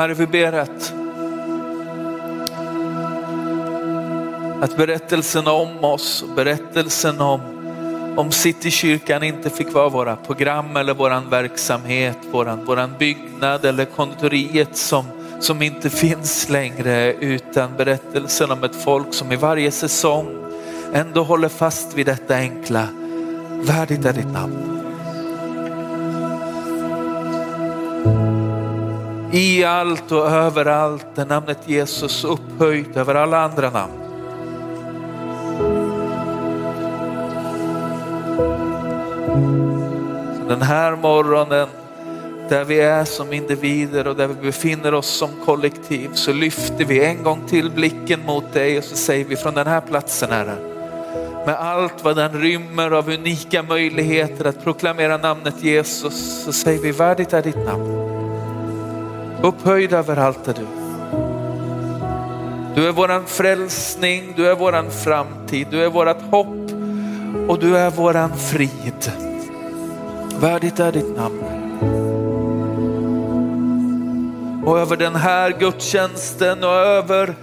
Herre, vi ber att, att berättelsen om oss, berättelsen om, om Citykyrkan inte fick vara våra program eller våran verksamhet, våran, våran byggnad eller konditoriet som, som inte finns längre, utan berättelsen om ett folk som i varje säsong ändå håller fast vid detta enkla. Värdigt är ditt namn. I allt och överallt är namnet Jesus upphöjt över alla andra namn. Så den här morgonen där vi är som individer och där vi befinner oss som kollektiv så lyfter vi en gång till blicken mot dig och så säger vi från den här platsen Herre, med allt vad den rymmer av unika möjligheter att proklamera namnet Jesus så säger vi värdigt är ditt namn. Upphöjd över allt är du. Du är våran frälsning, du är våran framtid, du är vårat hopp och du är våran frid. Värdigt är ditt namn. Och över den här gudstjänsten och över,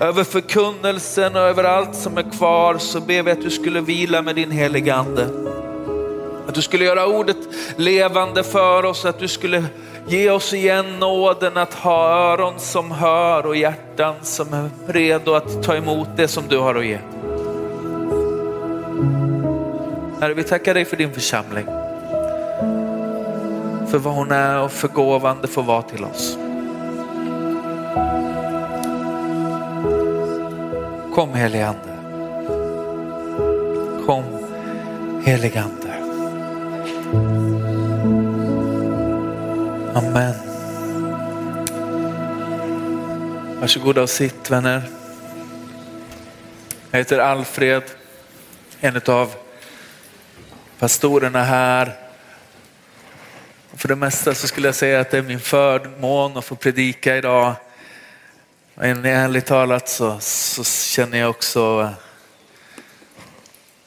över förkunnelsen och över allt som är kvar så ber vi att du skulle vila med din heliga ande. Att du skulle göra ordet levande för oss, att du skulle Ge oss igen nåden att ha öron som hör och hjärtan som är redo att ta emot det som du har att ge. Herre, vi tackar dig för din församling. För vad hon är och för gåvan det får vara till oss. Kom helige Ande. Kom helige Ande. Amen. Varsågoda och sitt vänner. Jag heter Alfred, en av pastorerna här. För det mesta så skulle jag säga att det är min förmån att få predika idag. Men ärligt talat så, så känner jag också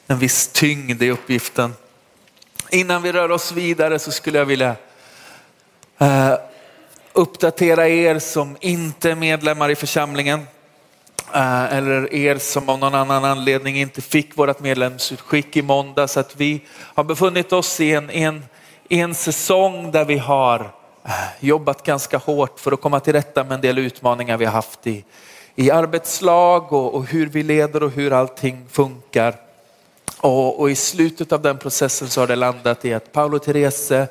en viss tyngd i uppgiften. Innan vi rör oss vidare så skulle jag vilja Uh, uppdatera er som inte är medlemmar i församlingen uh, eller er som av någon annan anledning inte fick vårt medlemsutskick i måndag så att vi har befunnit oss i en, en, en säsong där vi har eh, jobbat ganska hårt för att komma till rätta med en del utmaningar vi har haft i, i arbetslag och, och hur vi leder och hur allting funkar. Och, och, i slutet av den processen så har det landat i att Paolo Therese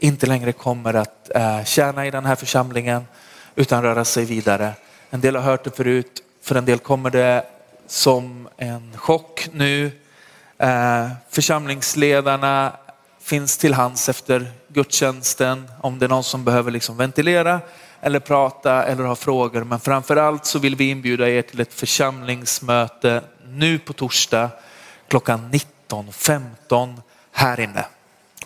inte längre kommer att eh, tjäna i den här församlingen utan röra sig vidare. En del har hört det förut, för en del kommer det som en chock nu. Eh, församlingsledarna finns till hands efter gudstjänsten om det är någon som behöver liksom ventilera eller prata eller ha frågor. Men framför allt så vill vi inbjuda er till ett församlingsmöte nu på torsdag klockan 19.15 här inne.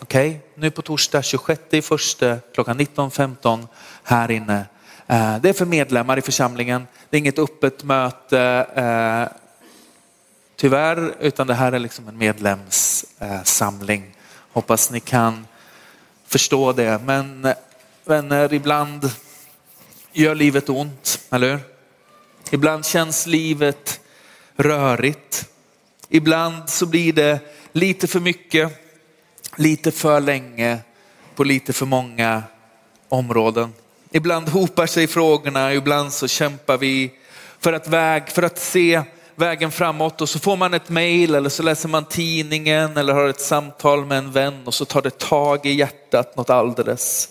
Okej, okay? nu på torsdag 26 i första klockan 19.15 här inne. Eh, det är för medlemmar i församlingen. Det är inget öppet möte eh, tyvärr, utan det här är liksom en medlemssamling. Hoppas ni kan förstå det. Men vänner, ibland gör livet ont, eller hur? Ibland känns livet rörigt. Ibland så blir det lite för mycket lite för länge på lite för många områden. Ibland hopar sig frågorna, ibland så kämpar vi för att, väg, för att se vägen framåt och så får man ett mail eller så läser man tidningen eller har ett samtal med en vän och så tar det tag i hjärtat något alldeles.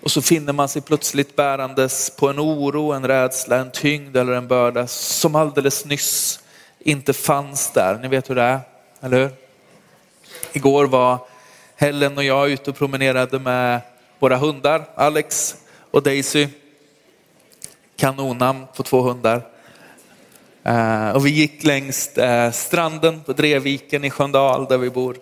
Och så finner man sig plötsligt bärandes på en oro, en rädsla, en tyngd eller en börda som alldeles nyss inte fanns där. Ni vet hur det är, eller hur? Igår var Helen och jag ute och promenerade med våra hundar, Alex och Daisy. Kanonnamn på två hundar. Eh, och vi gick längs eh, stranden på Dreviken i Sköndal där vi bor.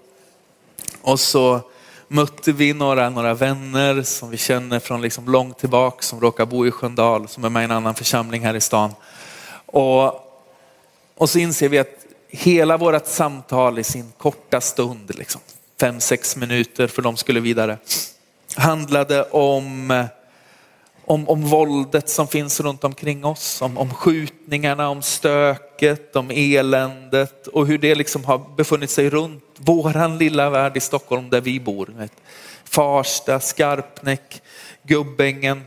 Och så mötte vi några, några vänner som vi känner från liksom långt tillbaka som råkar bo i Sköndal, som är med i en annan församling här i stan. Och, och så inser vi att hela vårt samtal i sin korta stund, liksom, fem, sex minuter för de skulle vidare, handlade om, om, om våldet som finns runt omkring oss, om, om skjutningarna, om stöket, om eländet och hur det liksom har befunnit sig runt våran lilla värld i Stockholm där vi bor. Farsta, Skarpnäck, Gubbängen.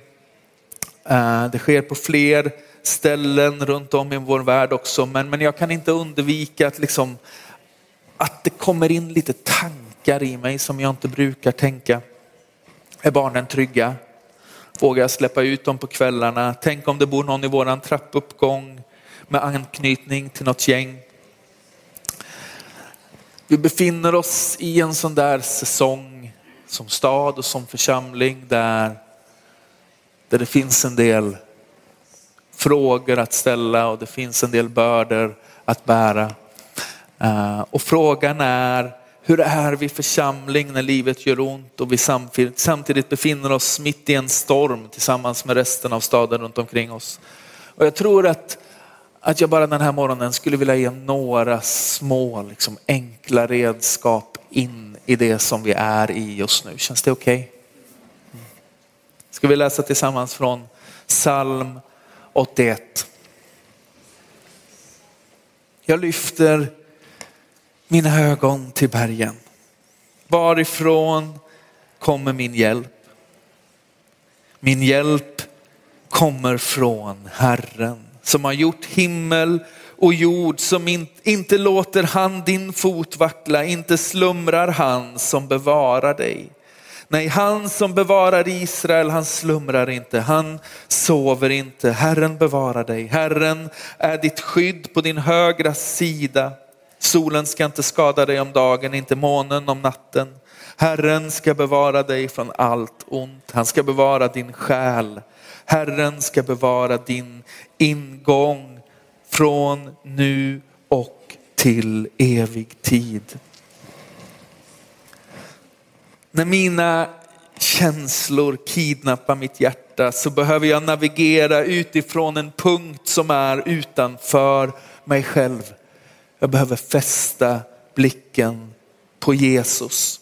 Eh, det sker på fler ställen runt om i vår värld också, men, men jag kan inte undvika att, liksom, att det kommer in lite tankar i mig som jag inte brukar tänka. Är barnen trygga? Vågar jag släppa ut dem på kvällarna? Tänk om det bor någon i våran trappuppgång med anknytning till något gäng. Vi befinner oss i en sån där säsong som stad och som församling där, där det finns en del frågor att ställa och det finns en del bördor att bära. Eh, och frågan är, hur är vi församling när livet gör ont och vi samtidigt, samtidigt befinner oss mitt i en storm tillsammans med resten av staden runt omkring oss. Och jag tror att, att jag bara den här morgonen skulle vilja ge några små liksom, enkla redskap in i det som vi är i just nu. Känns det okej? Okay? Mm. Ska vi läsa tillsammans från psalm 81. Jag lyfter mina ögon till bergen. Varifrån kommer min hjälp? Min hjälp kommer från Herren som har gjort himmel och jord, som in, inte låter han din fot vackla, inte slumrar han som bevarar dig. Nej, han som bevarar Israel, han slumrar inte, han sover inte. Herren bevarar dig. Herren är ditt skydd på din högra sida. Solen ska inte skada dig om dagen, inte månen om natten. Herren ska bevara dig från allt ont. Han ska bevara din själ. Herren ska bevara din ingång från nu och till evig tid. När mina känslor kidnappar mitt hjärta så behöver jag navigera utifrån en punkt som är utanför mig själv. Jag behöver fästa blicken på Jesus.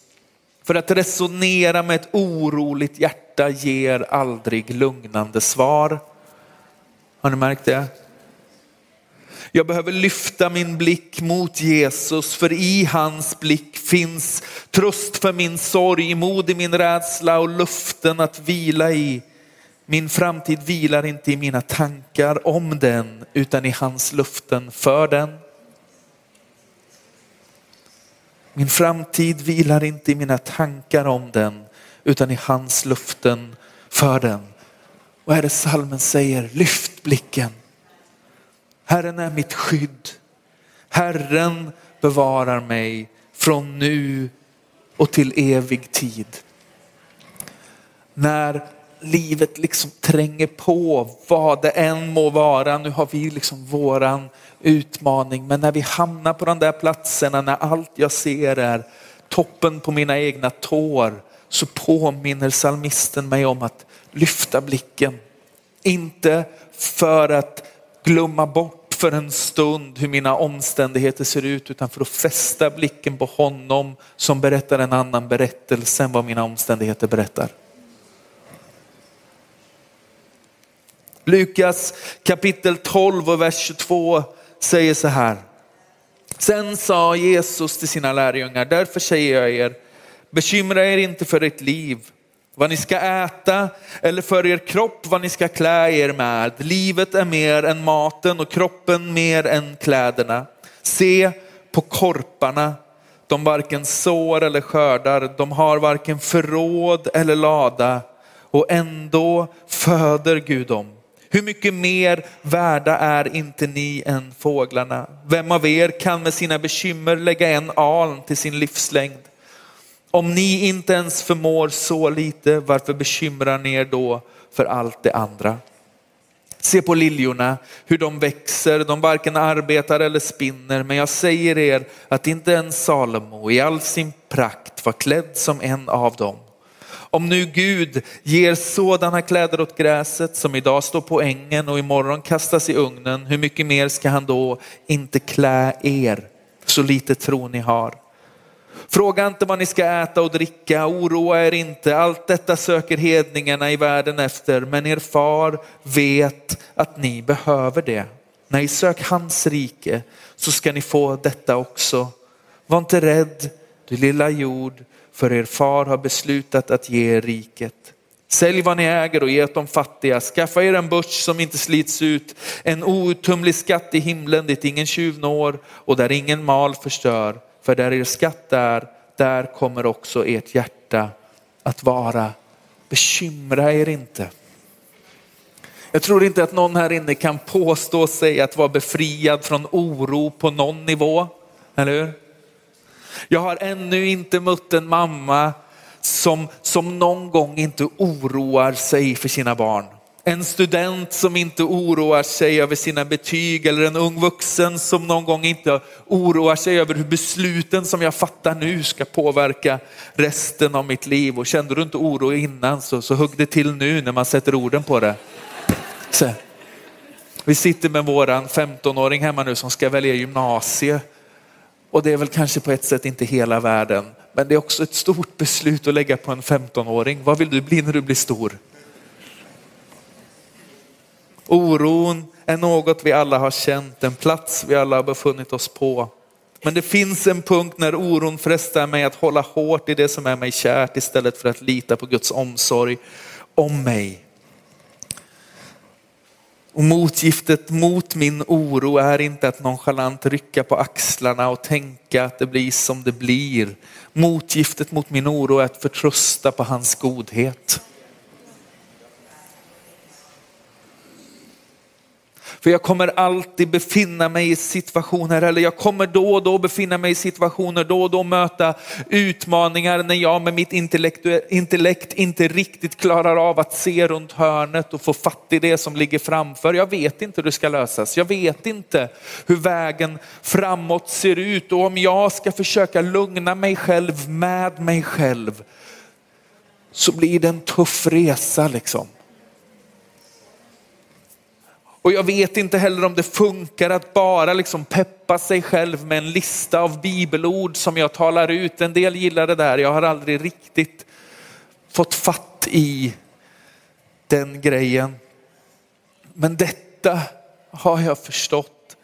För att resonera med ett oroligt hjärta ger aldrig lugnande svar. Har ni märkt det? Jag behöver lyfta min blick mot Jesus för i hans blick finns tröst för min sorg, mod i min rädsla och luften att vila i. Min framtid vilar inte i mina tankar om den utan i hans luften för den. Min framtid vilar inte i mina tankar om den utan i hans luften för den. Vad är det salmen säger? Lyft blicken. Herren är mitt skydd. Herren bevarar mig från nu och till evig tid. När livet liksom tränger på, vad det än må vara, nu har vi liksom våran utmaning, men när vi hamnar på de där platserna, när allt jag ser är toppen på mina egna tår, så påminner salmisten mig om att lyfta blicken. Inte för att glömma bort för en stund hur mina omständigheter ser ut utan för att fästa blicken på honom som berättar en annan berättelse än vad mina omständigheter berättar. Lukas kapitel 12 och vers 22 säger så här. Sen sa Jesus till sina lärjungar, därför säger jag er, bekymra er inte för ert liv, vad ni ska äta eller för er kropp vad ni ska klä er med. Livet är mer än maten och kroppen mer än kläderna. Se på korparna, de varken sår eller skördar, de har varken förråd eller lada och ändå föder Gud dem. Hur mycket mer värda är inte ni än fåglarna? Vem av er kan med sina bekymmer lägga en aln till sin livslängd? Om ni inte ens förmår så lite, varför bekymrar ni er då för allt det andra? Se på liljorna, hur de växer, de varken arbetar eller spinner, men jag säger er att inte ens Salomo i all sin prakt var klädd som en av dem. Om nu Gud ger sådana kläder åt gräset som idag står på ängen och imorgon kastas i ugnen, hur mycket mer ska han då inte klä er? Så lite tro ni har. Fråga inte vad ni ska äta och dricka, oroa er inte. Allt detta söker hedningarna i världen efter, men er far vet att ni behöver det. Nej, sök hans rike så ska ni få detta också. Var inte rädd, du lilla jord, för er far har beslutat att ge er riket. Sälj vad ni äger och ge åt de fattiga. Skaffa er en börs som inte slits ut, en outtömlig skatt i himlen dit ingen tjuv når och där ingen mal förstör. För där er skatt är, där kommer också ert hjärta att vara. Bekymra er inte. Jag tror inte att någon här inne kan påstå sig att vara befriad från oro på någon nivå, eller hur? Jag har ännu inte mött en mamma som, som någon gång inte oroar sig för sina barn. En student som inte oroar sig över sina betyg eller en ung vuxen som någon gång inte oroar sig över hur besluten som jag fattar nu ska påverka resten av mitt liv. Och kände du inte oro innan så, så hugg det till nu när man sätter orden på det. Så. Vi sitter med våran 15-åring hemma nu som ska välja gymnasie. Och det är väl kanske på ett sätt inte hela världen, men det är också ett stort beslut att lägga på en 15-åring. Vad vill du bli när du blir stor? Oron är något vi alla har känt, en plats vi alla har befunnit oss på. Men det finns en punkt när oron frestar mig att hålla hårt i det som är mig kärt istället för att lita på Guds omsorg om mig. Och motgiftet mot min oro är inte att nonchalant rycka på axlarna och tänka att det blir som det blir. Motgiftet mot min oro är att förtrösta på hans godhet. För jag kommer alltid befinna mig i situationer, eller jag kommer då och då befinna mig i situationer, då och då möta utmaningar när jag med mitt intellekt, inte riktigt klarar av att se runt hörnet och få fatt i det som ligger framför. Jag vet inte hur det ska lösas. Jag vet inte hur vägen framåt ser ut och om jag ska försöka lugna mig själv med mig själv så blir det en tuff resa liksom. Och jag vet inte heller om det funkar att bara liksom peppa sig själv med en lista av bibelord som jag talar ut. En del gillar det där, jag har aldrig riktigt fått fatt i den grejen. Men detta har jag förstått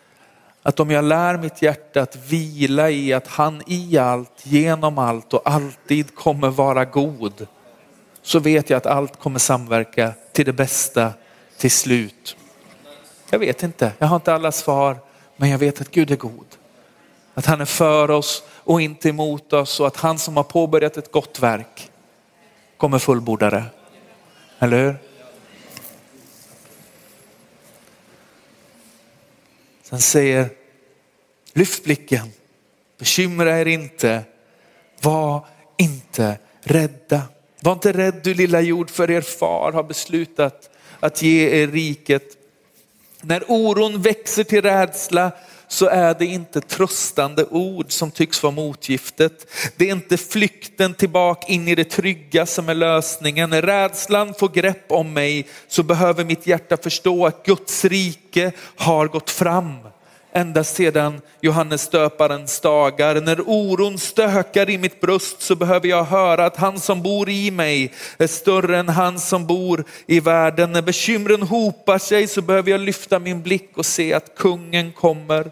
att om jag lär mitt hjärta att vila i att han i allt, genom allt och alltid kommer vara god, så vet jag att allt kommer samverka till det bästa till slut. Jag vet inte, jag har inte alla svar, men jag vet att Gud är god. Att han är för oss och inte emot oss och att han som har påbörjat ett gott verk kommer fullborda det. Eller hur? Sen säger, lyft blicken, bekymra er inte, var inte rädda. Var inte rädd du lilla jord för er far har beslutat att ge er riket när oron växer till rädsla så är det inte tröstande ord som tycks vara motgiftet. Det är inte flykten tillbaka in i det trygga som är lösningen. När rädslan får grepp om mig så behöver mitt hjärta förstå att Guds rike har gått fram ända sedan Johannes döparens dagar. När oron stökar i mitt bröst så behöver jag höra att han som bor i mig är större än han som bor i världen. När bekymren hopar sig så behöver jag lyfta min blick och se att kungen kommer.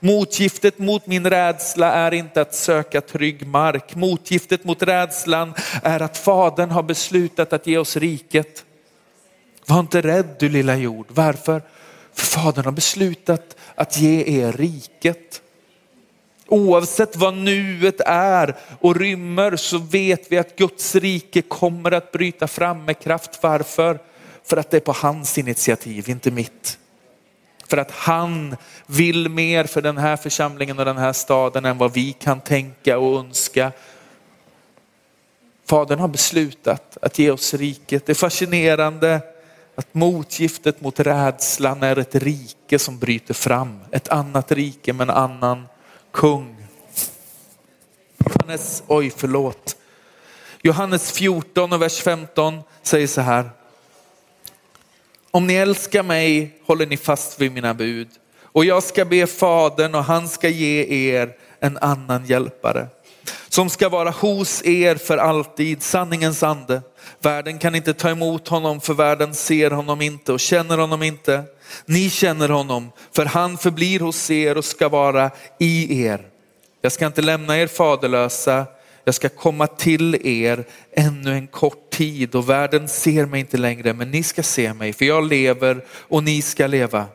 Motgiftet mot min rädsla är inte att söka trygg mark. Motgiftet mot rädslan är att Fadern har beslutat att ge oss riket. Var inte rädd du lilla jord. Varför? För Fadern har beslutat att ge er riket. Oavsett vad nuet är och rymmer så vet vi att Guds rike kommer att bryta fram med kraft. Varför? För att det är på hans initiativ, inte mitt. För att han vill mer för den här församlingen och den här staden än vad vi kan tänka och önska. Fadern har beslutat att ge oss riket. Det är fascinerande att motgiftet mot rädslan är ett rike som bryter fram. Ett annat rike med en annan kung. Johannes, oj förlåt. Johannes 14 och vers 15 säger så här. Om ni älskar mig håller ni fast vid mina bud och jag ska be fadern och han ska ge er en annan hjälpare som ska vara hos er för alltid, sanningens ande. Världen kan inte ta emot honom för världen ser honom inte och känner honom inte. Ni känner honom för han förblir hos er och ska vara i er. Jag ska inte lämna er faderlösa, jag ska komma till er ännu en kort tid och världen ser mig inte längre men ni ska se mig för jag lever och ni ska leva.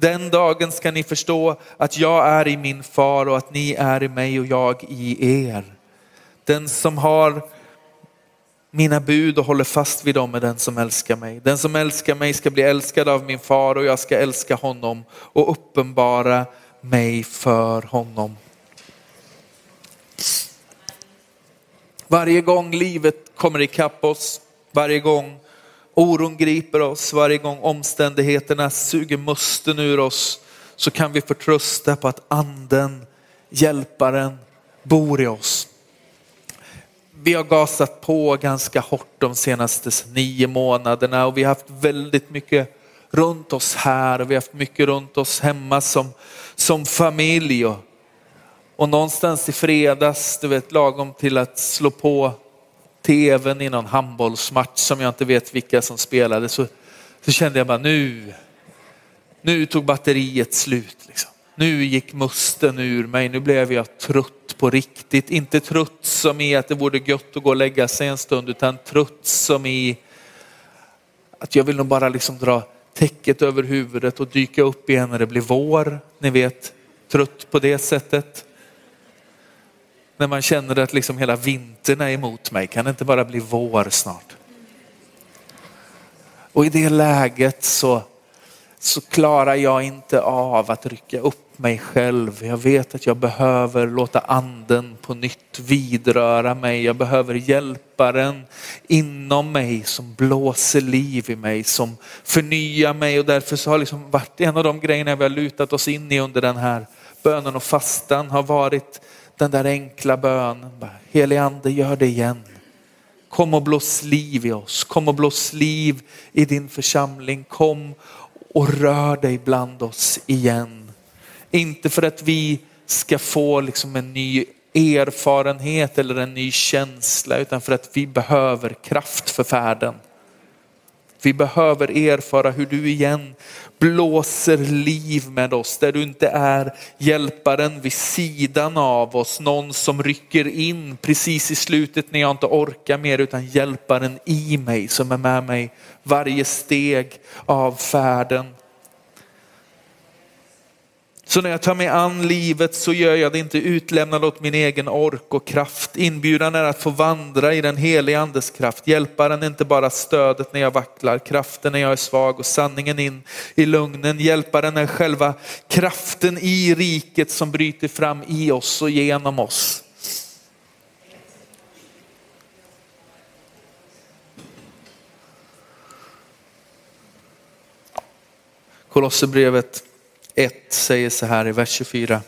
Den dagen ska ni förstå att jag är i min far och att ni är i mig och jag i er. Den som har mina bud och håller fast vid dem är den som älskar mig. Den som älskar mig ska bli älskad av min far och jag ska älska honom och uppenbara mig för honom. Varje gång livet kommer ikapp oss, varje gång oron griper oss, varje gång omständigheterna suger musten ur oss, så kan vi förtrösta på att anden, hjälparen, bor i oss. Vi har gasat på ganska hårt de senaste nio månaderna och vi har haft väldigt mycket runt oss här och vi har haft mycket runt oss hemma som, som familj. Och, och någonstans i fredags, du vet lagom till att slå på tvn i någon handbollsmatch som jag inte vet vilka som spelade så, så kände jag bara nu, nu tog batteriet slut. Liksom. Nu gick musten ur mig, nu blev jag trött på riktigt. Inte trött som i att det vore gött att gå och lägga sig en stund utan trött som i att jag vill nog bara liksom dra täcket över huvudet och dyka upp igen när det blir vår. Ni vet, trött på det sättet. När man känner att liksom hela vintern är emot mig, kan det inte bara bli vår snart? Och i det läget så, så klarar jag inte av att rycka upp mig själv. Jag vet att jag behöver låta anden på nytt vidröra mig. Jag behöver hjälparen inom mig som blåser liv i mig, som förnyar mig och därför så har liksom varit en av de grejerna vi har lutat oss in i under den här bönen och fastan har varit den där enkla bönen. Helige ande, gör det igen. Kom och blås liv i oss. Kom och blås liv i din församling. Kom och rör dig bland oss igen. Inte för att vi ska få liksom en ny erfarenhet eller en ny känsla utan för att vi behöver kraft för färden. Vi behöver erfara hur du igen blåser liv med oss, där du inte är hjälparen vid sidan av oss, någon som rycker in precis i slutet när jag inte orkar mer, utan hjälparen i mig som är med mig varje steg av färden. Så när jag tar mig an livet så gör jag det inte utlämnad åt min egen ork och kraft. Inbjudan är att få vandra i den heliga andes kraft. Hjälparen är inte bara stödet när jag vacklar, kraften när jag är svag och sanningen in i lugnen. Hjälparen är själva kraften i riket som bryter fram i oss och genom oss. Kolosserbrevet 1 säger så här i vers 24.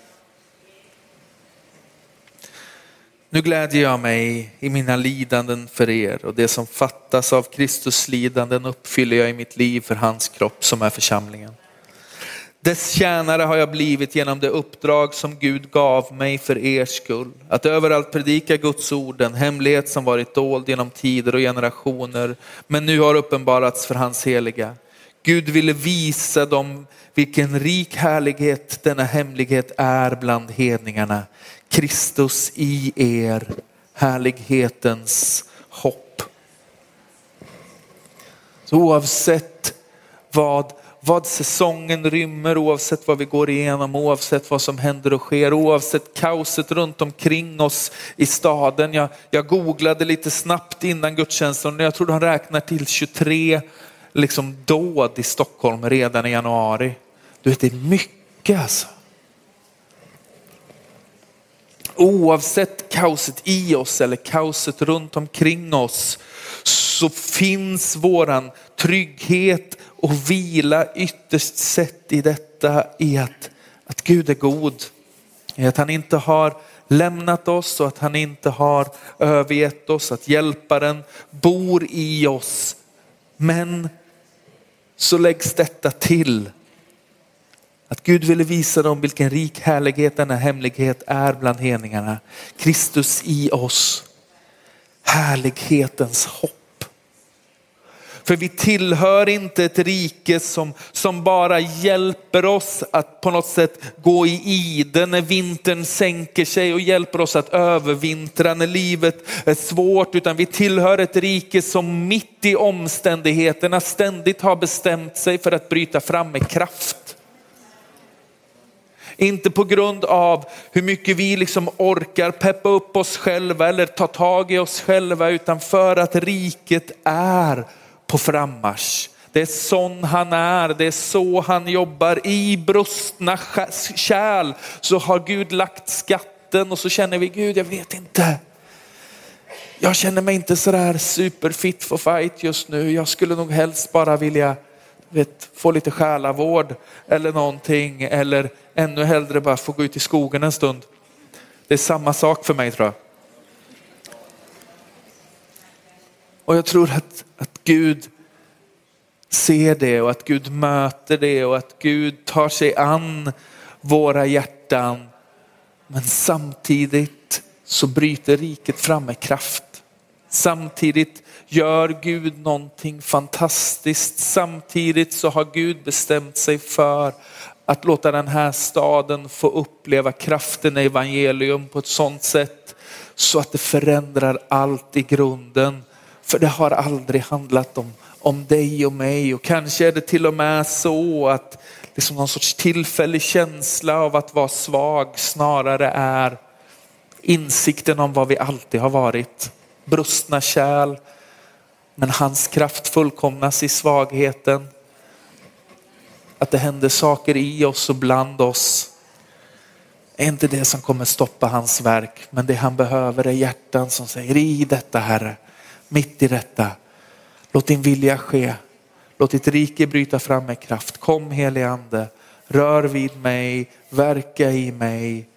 Nu glädjer jag mig i mina lidanden för er och det som fattas av Kristus lidanden uppfyller jag i mitt liv för hans kropp som är församlingen. Dess tjänare har jag blivit genom det uppdrag som Gud gav mig för er skull. Att överallt predika Guds ord, den hemlighet som varit dold genom tider och generationer, men nu har uppenbarats för hans heliga. Gud ville visa dem vilken rik härlighet denna hemlighet är bland hedningarna. Kristus i er, härlighetens hopp. Så oavsett vad, vad säsongen rymmer, oavsett vad vi går igenom, oavsett vad som händer och sker, oavsett kaoset runt omkring oss i staden. Jag, jag googlade lite snabbt innan gudstjänsten och jag tror de räknar till 23 liksom dåd i Stockholm redan i januari. Du vet, det är mycket alltså. Oavsett kaoset i oss eller kaoset runt omkring oss så finns våran trygghet och vila ytterst sett i detta i att, att Gud är god. I att han inte har lämnat oss och att han inte har övergett oss, att hjälparen bor i oss. Men så läggs detta till Att Gud ville visa dem vilken rik härlighet denna hemlighet är bland hedningarna. Kristus i oss. Härlighetens hopp. För vi tillhör inte ett rike som, som bara hjälper oss att på något sätt gå i ide när vintern sänker sig och hjälper oss att övervintra när livet är svårt. Utan vi tillhör ett rike som mitt i omständigheterna ständigt har bestämt sig för att bryta fram med kraft. Inte på grund av hur mycket vi liksom orkar peppa upp oss själva eller ta tag i oss själva utan för att riket är på frammarsch. Det är sån han är, det är så han jobbar. I brustna kärl så har Gud lagt skatten och så känner vi, Gud jag vet inte. Jag känner mig inte sådär superfit for fight just nu. Jag skulle nog helst bara vilja vet, få lite själavård eller någonting. Eller ännu hellre bara få gå ut i skogen en stund. Det är samma sak för mig tror jag. Och jag tror att, att Gud ser det och att Gud möter det och att Gud tar sig an våra hjärtan. Men samtidigt så bryter riket fram med kraft. Samtidigt gör Gud någonting fantastiskt. Samtidigt så har Gud bestämt sig för att låta den här staden få uppleva kraften i evangelium på ett sådant sätt så att det förändrar allt i grunden. För det har aldrig handlat om, om dig och mig och kanske är det till och med så att liksom någon sorts tillfällig känsla av att vara svag snarare är insikten om vad vi alltid har varit. Brustna kärl, men hans kraft fullkomnas i svagheten. Att det händer saker i oss och bland oss är inte det som kommer stoppa hans verk. Men det han behöver är hjärtan som säger i detta Herre, mitt i detta. Låt din vilja ske. Låt ditt rike bryta fram med kraft. Kom helige ande, rör vid mig, verka i mig,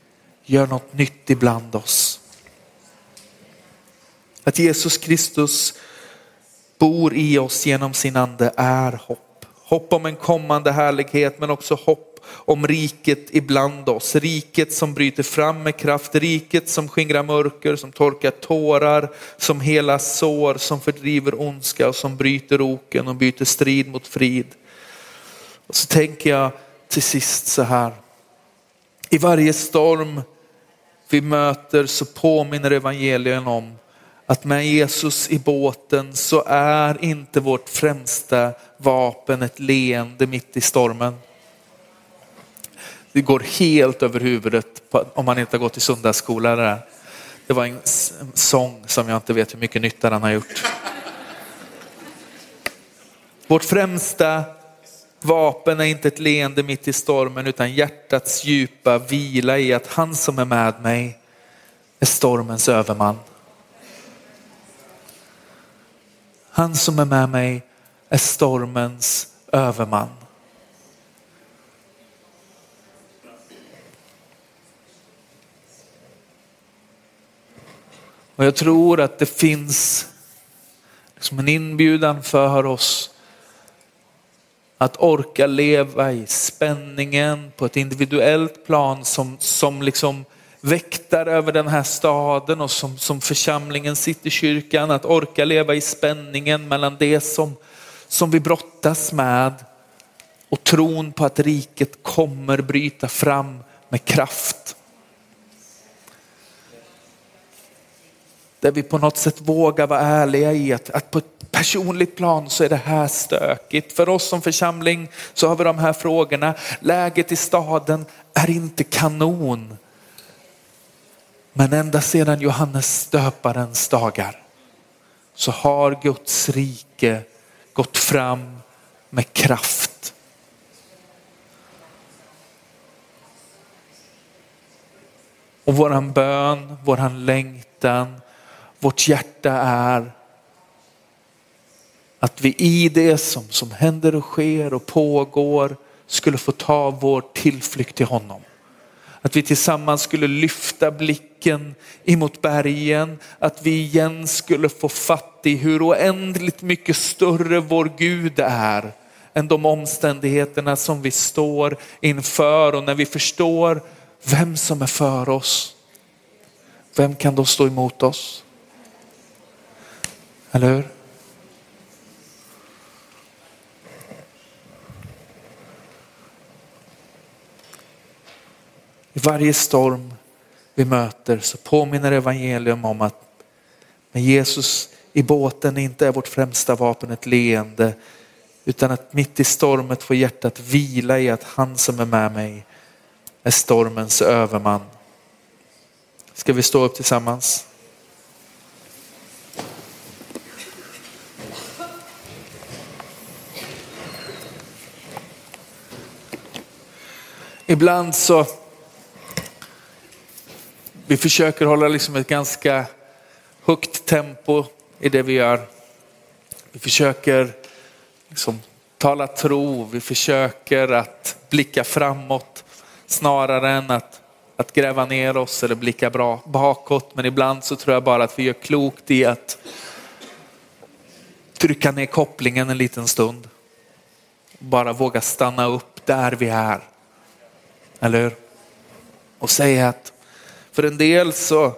gör något nytt ibland oss. Att Jesus Kristus bor i oss genom sin ande är hopp. Hopp om en kommande härlighet men också hopp om riket ibland oss. Riket som bryter fram med kraft, riket som skingrar mörker, som torkar tårar, som hela sår, som fördriver ondska och som bryter oken och byter strid mot frid. Och så tänker jag till sist så här. I varje storm vi möter så påminner evangelien om att med Jesus i båten så är inte vårt främsta vapen ett leende mitt i stormen. Det går helt över huvudet om man inte har gått i söndagsskola. Där. Det var en sång som jag inte vet hur mycket nytta den har gjort. Vårt främsta vapen är inte ett leende mitt i stormen utan hjärtats djupa vila i att han som är med mig är stormens överman. Han som är med mig är stormens överman. Och jag tror att det finns liksom en inbjudan för oss att orka leva i spänningen på ett individuellt plan som, som liksom väktare över den här staden och som, som församlingen sitter i kyrkan, att orka leva i spänningen mellan det som, som vi brottas med och tron på att riket kommer bryta fram med kraft. Där vi på något sätt vågar vara ärliga i att, att på ett personligt plan så är det här stökigt. För oss som församling så har vi de här frågorna. Läget i staden är inte kanon. Men ända sedan Johannes döparens dagar så har Guds rike gått fram med kraft. Och våran bön, våran längtan, vårt hjärta är att vi i det som, som händer och sker och pågår skulle få ta vår tillflykt till honom. Att vi tillsammans skulle lyfta blicken emot bergen, att vi igen skulle få fatt i hur oändligt mycket större vår Gud är än de omständigheterna som vi står inför och när vi förstår vem som är för oss. Vem kan då stå emot oss? Eller hur? I varje storm vi möter så påminner evangelium om att med Jesus i båten inte är vårt främsta vapen ett leende utan att mitt i stormet får hjärtat vila i att han som är med mig är stormens överman. Ska vi stå upp tillsammans? Ibland så vi försöker hålla liksom ett ganska högt tempo i det vi gör. Vi försöker liksom tala tro, vi försöker att blicka framåt snarare än att, att gräva ner oss eller blicka bra bakåt. Men ibland så tror jag bara att vi gör klokt i att trycka ner kopplingen en liten stund. Bara våga stanna upp där vi är. Eller hur? Och säga att för en del så,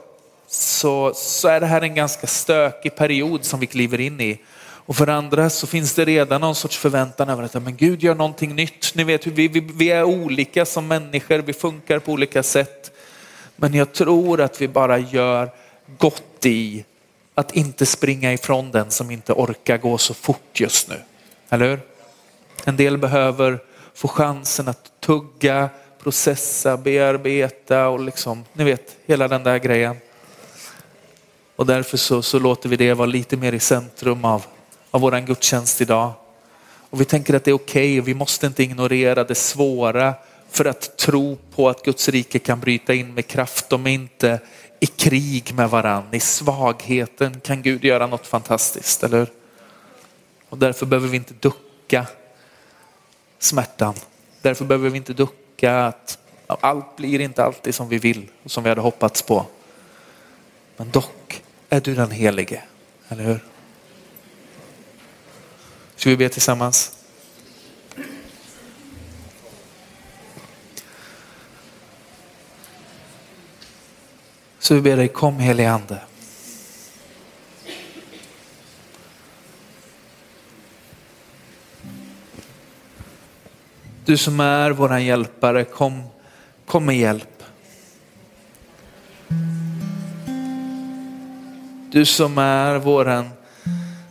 så, så är det här en ganska stökig period som vi kliver in i. Och för andra så finns det redan någon sorts förväntan över att men Gud gör någonting nytt. Ni vet, vi, vi, vi är olika som människor, vi funkar på olika sätt. Men jag tror att vi bara gör gott i att inte springa ifrån den som inte orkar gå så fort just nu. Eller hur? En del behöver få chansen att tugga processa, bearbeta och liksom, ni vet, hela den där grejen. Och därför så, så låter vi det vara lite mer i centrum av, av vår gudstjänst idag. Och vi tänker att det är okej okay vi måste inte ignorera det svåra för att tro på att Guds rike kan bryta in med kraft. De är inte i krig med varann. I svagheten kan Gud göra något fantastiskt, eller hur? Och därför behöver vi inte ducka smärtan. Därför behöver vi inte ducka upptäcka att allt blir inte alltid som vi vill och som vi hade hoppats på. Men dock är du den helige, eller hur? Ska vi be tillsammans? Så vi ber dig, kom helige ande. Du som är våran hjälpare, kom, kom med hjälp. Du som är våran,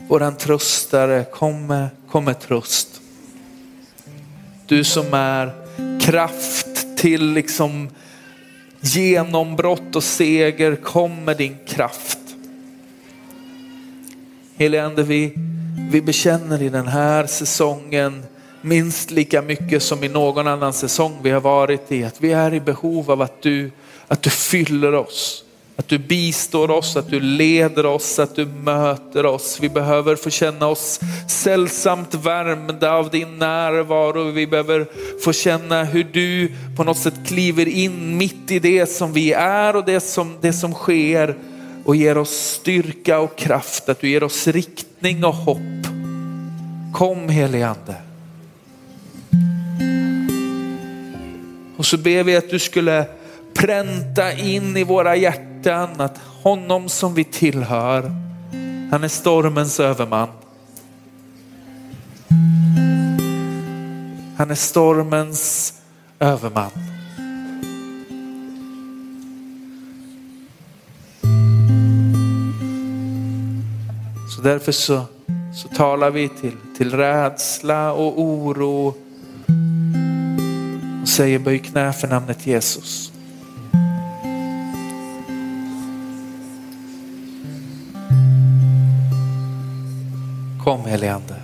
våran tröstare, kom med, kom med tröst. Du som är kraft till liksom genombrott och seger, kom med din kraft. Helige Ande, vi, vi bekänner i den här säsongen minst lika mycket som i någon annan säsong vi har varit i. Att vi är i behov av att du, att du fyller oss. Att du bistår oss, att du leder oss, att du möter oss. Vi behöver få känna oss sällsamt värmda av din närvaro. Vi behöver få känna hur du på något sätt kliver in mitt i det som vi är och det som, det som sker och ger oss styrka och kraft. Att du ger oss riktning och hopp. Kom helige Ande. Och så ber vi att du skulle pränta in i våra hjärtan att honom som vi tillhör, han är stormens överman. Han är stormens överman. Så därför så, så talar vi till, till rädsla och oro säger böj knä för namnet Jesus. Kom helige Ande.